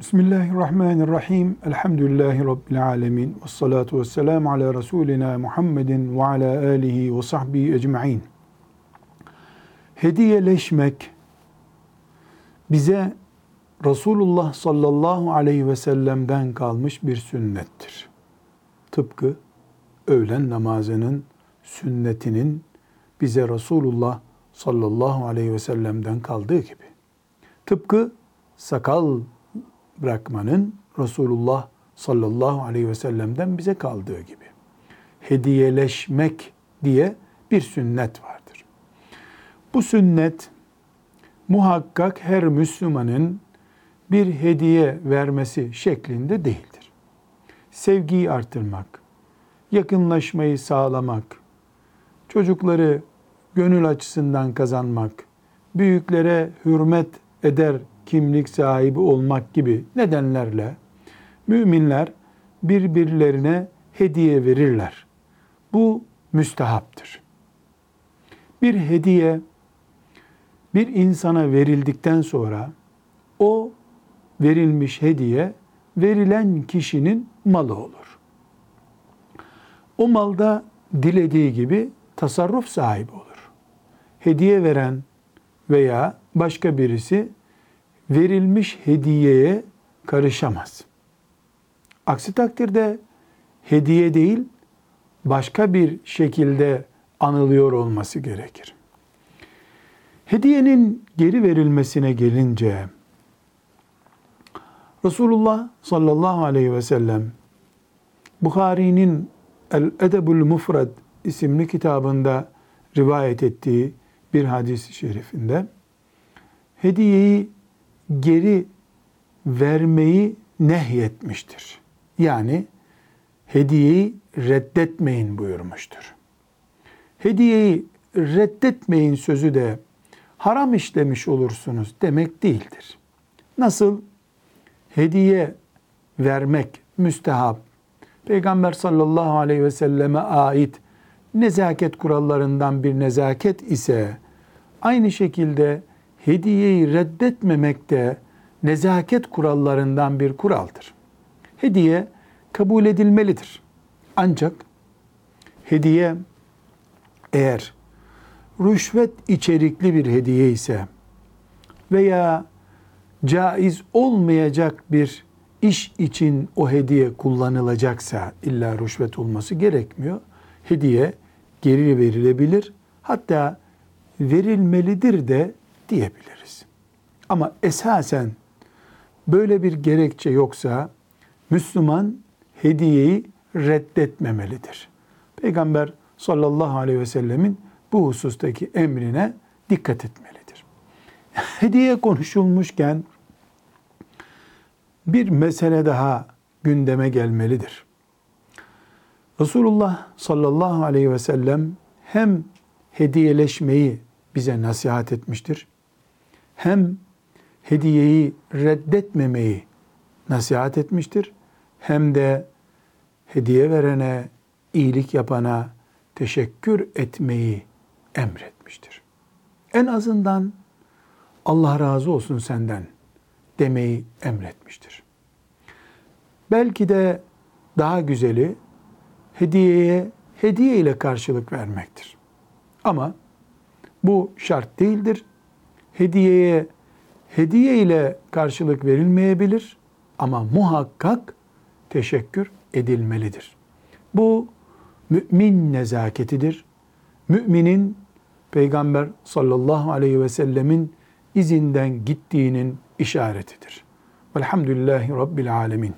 Bismillahirrahmanirrahim. Elhamdülillahi Rabbil alemin. Ve salatu ve selamu ala Resulina Muhammedin ve ala alihi ve sahbihi ecma'in. Hediyeleşmek bize Resulullah sallallahu aleyhi ve sellem'den kalmış bir sünnettir. Tıpkı öğlen namazının sünnetinin bize Resulullah sallallahu aleyhi ve sellem'den kaldığı gibi. Tıpkı sakal bırakmanın Resulullah sallallahu aleyhi ve sellem'den bize kaldığı gibi. Hediyeleşmek diye bir sünnet vardır. Bu sünnet muhakkak her Müslümanın bir hediye vermesi şeklinde değildir. Sevgiyi artırmak, yakınlaşmayı sağlamak, çocukları gönül açısından kazanmak, büyüklere hürmet eder kimlik sahibi olmak gibi nedenlerle müminler birbirlerine hediye verirler. Bu müstehaptır. Bir hediye bir insana verildikten sonra o verilmiş hediye verilen kişinin malı olur. O malda dilediği gibi tasarruf sahibi olur. Hediye veren veya başka birisi verilmiş hediyeye karışamaz. Aksi takdirde hediye değil, başka bir şekilde anılıyor olması gerekir. Hediyenin geri verilmesine gelince Resulullah sallallahu aleyhi ve sellem Bukhari'nin El Edebul Mufrad isimli kitabında rivayet ettiği bir hadis-i şerifinde hediyeyi geri vermeyi nehyetmiştir. Yani hediyeyi reddetmeyin buyurmuştur. Hediyeyi reddetmeyin sözü de haram işlemiş olursunuz demek değildir. Nasıl hediye vermek müstehap, Peygamber sallallahu aleyhi ve selleme ait nezaket kurallarından bir nezaket ise aynı şekilde hediyeyi reddetmemek de nezaket kurallarından bir kuraldır. Hediye kabul edilmelidir. Ancak hediye eğer rüşvet içerikli bir hediye ise veya caiz olmayacak bir iş için o hediye kullanılacaksa illa rüşvet olması gerekmiyor. Hediye geri verilebilir. Hatta verilmelidir de diyebiliriz. Ama esasen böyle bir gerekçe yoksa Müslüman hediyeyi reddetmemelidir. Peygamber sallallahu aleyhi ve sellemin bu husustaki emrine dikkat etmelidir. Hediye konuşulmuşken bir mesele daha gündeme gelmelidir. Resulullah sallallahu aleyhi ve sellem hem hediyeleşmeyi bize nasihat etmiştir. Hem hediyeyi reddetmemeyi nasihat etmiştir. Hem de hediye verene, iyilik yapana teşekkür etmeyi emretmiştir. En azından Allah razı olsun senden demeyi emretmiştir. Belki de daha güzeli hediyeye hediye ile karşılık vermektir. Ama bu şart değildir. Hediyeye hediye ile karşılık verilmeyebilir ama muhakkak teşekkür edilmelidir. Bu mümin nezaketidir. Müminin Peygamber sallallahu aleyhi ve sellemin izinden gittiğinin işaretidir. Velhamdülillahi Rabbil alemin.